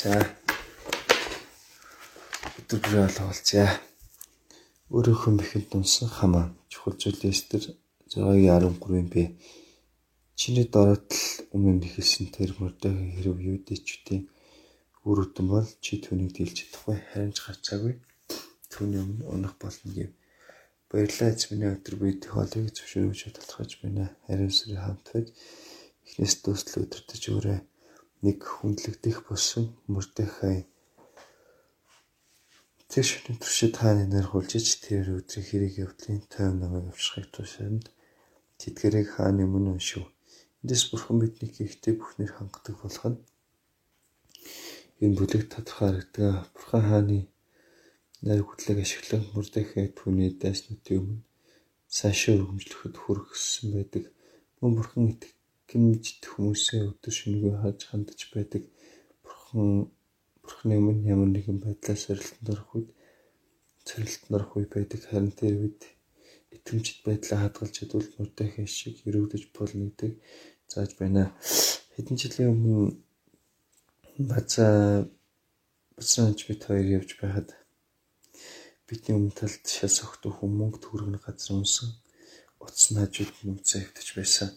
За. Өдөр бүрээ олголцъя. Өөрийнхөө мэхэнд дунсан хамаа. Чухал зүйлээс төр 613-ын би чиний дороотл өмнө нэхэлсэн тэр мөрдөө хэрв юудэчүүдийн үр өдөн бол чи түүнийг дийлж чадахгүй. Харин ч гарцаагүй түүний өмнө унах болно гэв. Баярлалаа эзэмнээ өдөр бид хоолыг зөвшөөрөж талхаж байна. Харин сүрийн хамтваж эхнээс дуустал өдөртөж өөрөө нэг хүндлэгдэх болсон мөрдөхай Тэр шөнө туршид хааны нар хулжиж тэр өдрийн хэрэг явдлын тойм намайг авчрахыг тушаанд тэдгэрийг хааны мөн уншив. Эндээс бурхан бидний ихтэй бүхнэр хангадаг болох нь энэ бүлэг тодорхой харагдаг. Бурхан хааны нар хөтлөг ашиглан мөрдөхэй түүний дайснуудын өмнө цаашаа өргөмжлөхөд хүргэсэн байдаг. Мөн бурхан итгэмжт хүмүүсээ өдөр шөнөгүй хаж хандж байдаг. Бурхан бурхны өмнө ямар нэгэн байдлаар сорилтонд орох үед сорилтонд орох үе байдаг. Харин тэр үед итгэмжт байдлаа хадгалж чадвал мөрдөхэй шиг өрөвдөж болно гэдэг зааж байна. Хэдэн жилийн өмнө бацаа бацаач бит хоёр явж байхад бидний өмнө талд шал согтуу хүм мөнгө төгрөгн газар унсан утас нь хажууд нь үцээ хөвтөж байсан.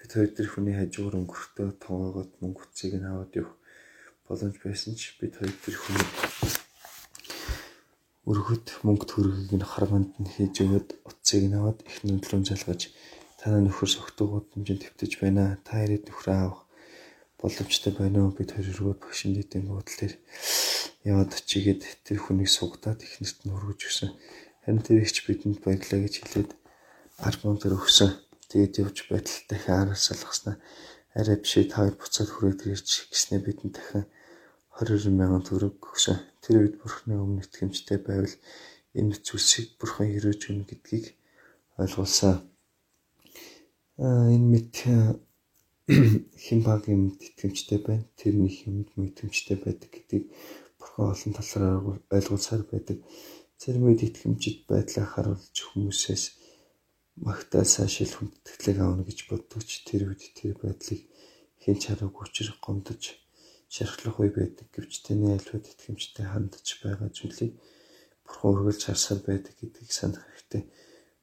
Бид хоёр тэр хүний хажуугаар өнгөрөхдөө тоогоод мөнгө утсыг нь аваад явах боломж байсан ч бид хоёр тэр хүний өргөд мөнгө төгрөгийг нь харманд нь хийж өгöd утсыг нь аваад их нүдлүүн залгаж танаа нөхөр согтуу гудамжинд төвтөж байна. Та ирээд нөхрөө авах боломжтой байна уу? Бид хоёр өргөд багшин дэдийн буудлын дээр яваад очигээд тэр хүнийг сугадаад ихнэрт нь хөргөж өгсөн. Харин тэр ихч бидэнд баярлаа гэж хэлээд 10 мөнгө төр өгсөн. Тэгээд явж байтал дахин араас салгаснаа арай бишээ та хоёр буцаад хүрээд ирж гэснээр бидэнд дахин 22 мянган төгрөг өгсөн. Тэр үед бурхны өмнө итгэмжтэй байвал энэ зүйлсийг бурхан хэрөөж өгнө гэдгийг ойлгуулсан. Аа энэ мэд хэн баг юмд итгэмжтэй байна. Тэрний юмд итгэмжтэй байдаг гэдгийг бурхан олон талаар ойлгуулсаар байдаг. Зарим үед итгэмжид байдлаа харуулж хүмүүсээс магтаал сайшил хүндэтгэлэг аавна гэж боддог ч тэр үед тэр байдлыг хэн ч хараагүй учраас гомдож шархлах үе байдаг гэвч таны альвад итгэмжтэй хандж байгаа зүйлийг бурхан үргэлж харсаар байдаг гэдгийг санах хэрэгтэй.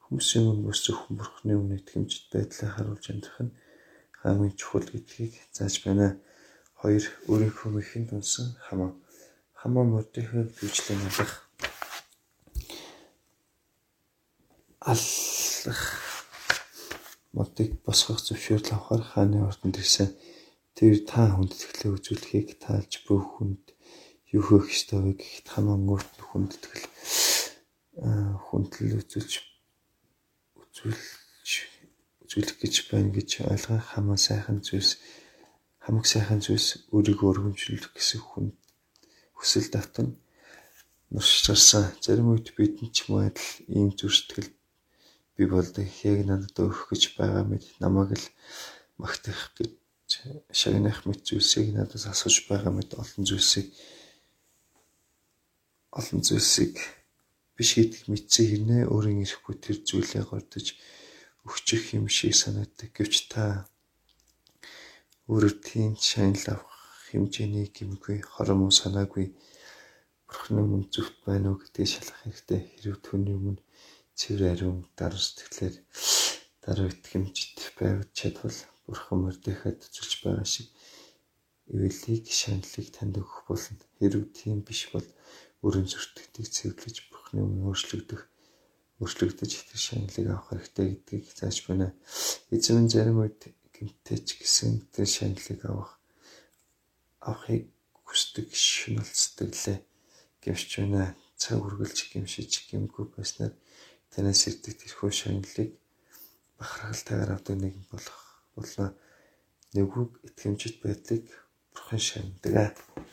Хүмүүсийн өмнө зөвхөн бурханы өмнө итгэмжтэй байдлаа харуулж амьдрах нь хамгийн чухал гэдгийг зааж байна. Хоёр өөрийнхөө мэхэнд унсан хамаа хамаа мөрдийнхөө бүжлэн алах аллах модыг босгох зөвшөөрөл авахар хааны ордонд ирсэн. Тэр та хүндэтгэлээ үзүүлэхийг таалж бүх хүнд юу хөөх ёстой вэ гэхэд хамаа өөрт нь хүндэтгэл хүндлэл үзүүлж үзүүлж үзүүлэх гэж байна гэж ойлгох хамаа сайхан зүйлс хамаг сайхан зүйлс өөрийгөө өргөмжлөх гэсэн хүн хүсэл давтан нурширсан. Зарим үед бидэнд ч юм адил ийм зүрстгэл би болдог. Яг надад өгөх гэж байгаа мэд намайг л магтах гэж шагнах мэт зүйлсийг надаас асууж байгаа мэд олон зүйлсийг олон зүйлсийг биш гэдгийг мэдсэн хэрнээ өөрийн ирэхгүй тэр зүйлээ гордож өгчих юм шиг санагддаг. Гэвч та өөрөө тийм шанал авах хэмжээний гимгүй хором санаагүй бурхны өмнө зөвхт байна уу гэдгийг шалгах хэрэгтэй. Хэрв түүний өмнө цэвэр ариун даруй сэтгэлээр даруй итгэмжт байвч чадвал бурхан мөрдөхөд зүлж байгаа шиг эвэлийг шаналлыг танд өгөх болно. Хэрв тийм биш бол өрөн зөртөгтийг цэвэрлэж бурхны өмнө өөрчлөгдөх өөрчлөгдөж итгэх шаналлыг авах хэрэгтэй гэдгийг зааж байна. Эзэн зарим үед гэмтэж гисэн тэр шаналлыг авах авахыг хүсдэг шунал сэтгэлээ гэмшиж байна. Цаг үргэлж гэмшиж гэмгүй байснаар танаас ирдэг тэрхүү шаналлыг бахархалтайгаар авдаг нэгэн болох болно. Нэгүг итгэмжит байдлыг бурхан шанадаг.